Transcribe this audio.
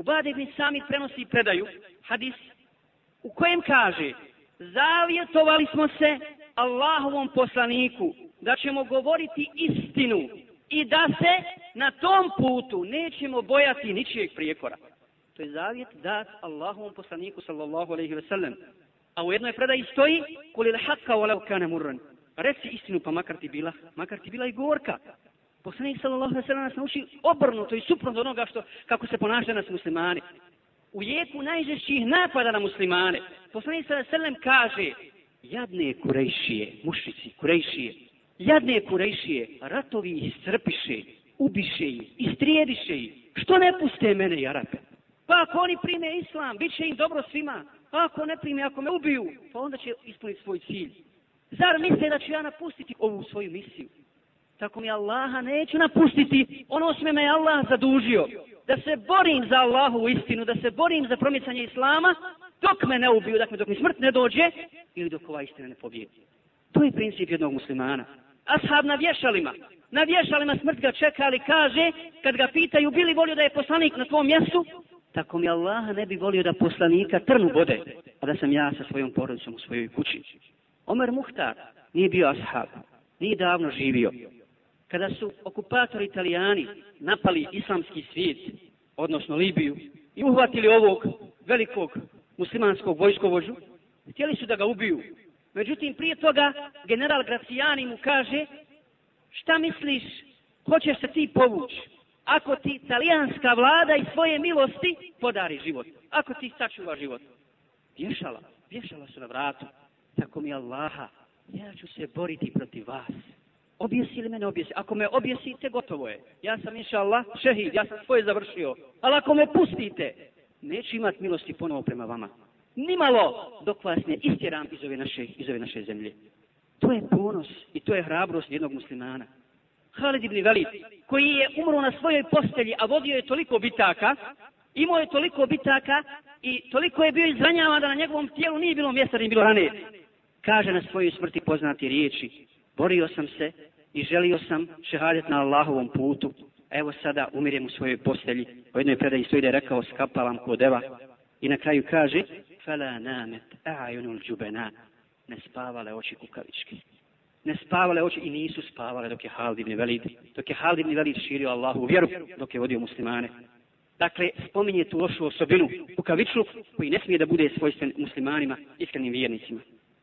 Ubade ibn Samit prenosi predaju, hadis, u kojem kaže, zavjetovali smo se Allahovom poslaniku da ćemo govoriti istinu i da se na tom putu nećemo bojati ničijeg prijekora. To je zavjet dat Allahovom poslaniku sallallahu alaihi ve sellem. A u jednoj predaji stoji kulil haqqa walau kana murran. Reci istinu pa makar ti bila, makar ti bila i gorka. Poslanik sallallahu alejhi ve sellem nas nauči obrnuto i suprotno onoga što kako se ponašaju nas muslimani. U jeku najžešćih napada na muslimane. Poslanik sallallahu alejhi ve sellem kaže jadne kurejšije, mušici, kurejšije, jadne kurejšije, ratovi ih strpiše, ubiše ih, istrijediše ih. Što ne puste mene, Jarape? Pa ako oni prime islam, bit će im dobro svima. A ako ne prime, ako me ubiju, pa onda će ispuniti svoj cilj. Zar misle da ću ja napustiti ovu svoju misiju? Tako mi Allaha neću napustiti ono osme me Allah zadužio. Da se borim za Allahu u istinu, da se borim za promicanje Islama, dok me ne ubiju, dakle dok mi smrt ne dođe, ili dok ova istina ne pobjedi. To je princip jednog muslimana. Ashab na vješalima, na vješalima smrt ga čeka, ali kaže, kad ga pitaju, bili volio da je poslanik na tvom mjestu, tako mi Allah ne bi volio da poslanika trnu bode, a da sam ja sa svojom porodicom u svojoj kući. Omer Muhtar nije bio ashab, nije davno živio. Kada su okupatori italijani napali islamski svijet, odnosno Libiju, i uhvatili ovog velikog muslimanskog vojskovođu, htjeli su da ga ubiju. Međutim, prije toga general Gracijani mu kaže, šta misliš, hoćeš se ti povući? ako ti italijanska vlada i svoje milosti podari život. Ako ti sačuva život. Vješala, vješala su na vratu. Tako mi Allaha, ja ću se boriti protiv vas. Objesi ili me ne objesi? Ako me objesite, gotovo je. Ja sam inša Allah šehid, ja sam svoje završio. Ali ako me pustite, neću imat milosti ponovo prema vama. Nimalo dok vas ne istjeram iz ove naše, iz ove naše zemlje. To je ponos i to je hrabrost jednog muslimana. Halid ibn Velid, koji je umro na svojoj postelji, a vodio je toliko bitaka, imao je toliko bitaka i toliko je bio izranjavan da na njegovom tijelu nije bilo mjesta, nije bilo rane. Kaže na svojoj smrti poznati riječi, borio sam se i želio sam šehadet na Allahovom putu. Evo sada umirem u svojoj postelji. U jednoj predaji stoji da je rekao skapavam kod Eva I na kraju kaže, fela namet a'yunul džubena, ne spavale oči kukavički ne spavale oči i nisu spavale dok je Halid ibn Velid, dok je Halid ibn Velid širio Allahu vjeru, dok je vodio muslimane. Dakle, spominje tu lošu osobinu, kukavičluk, koji ne smije da bude svojstven muslimanima, iskrenim vjernicima.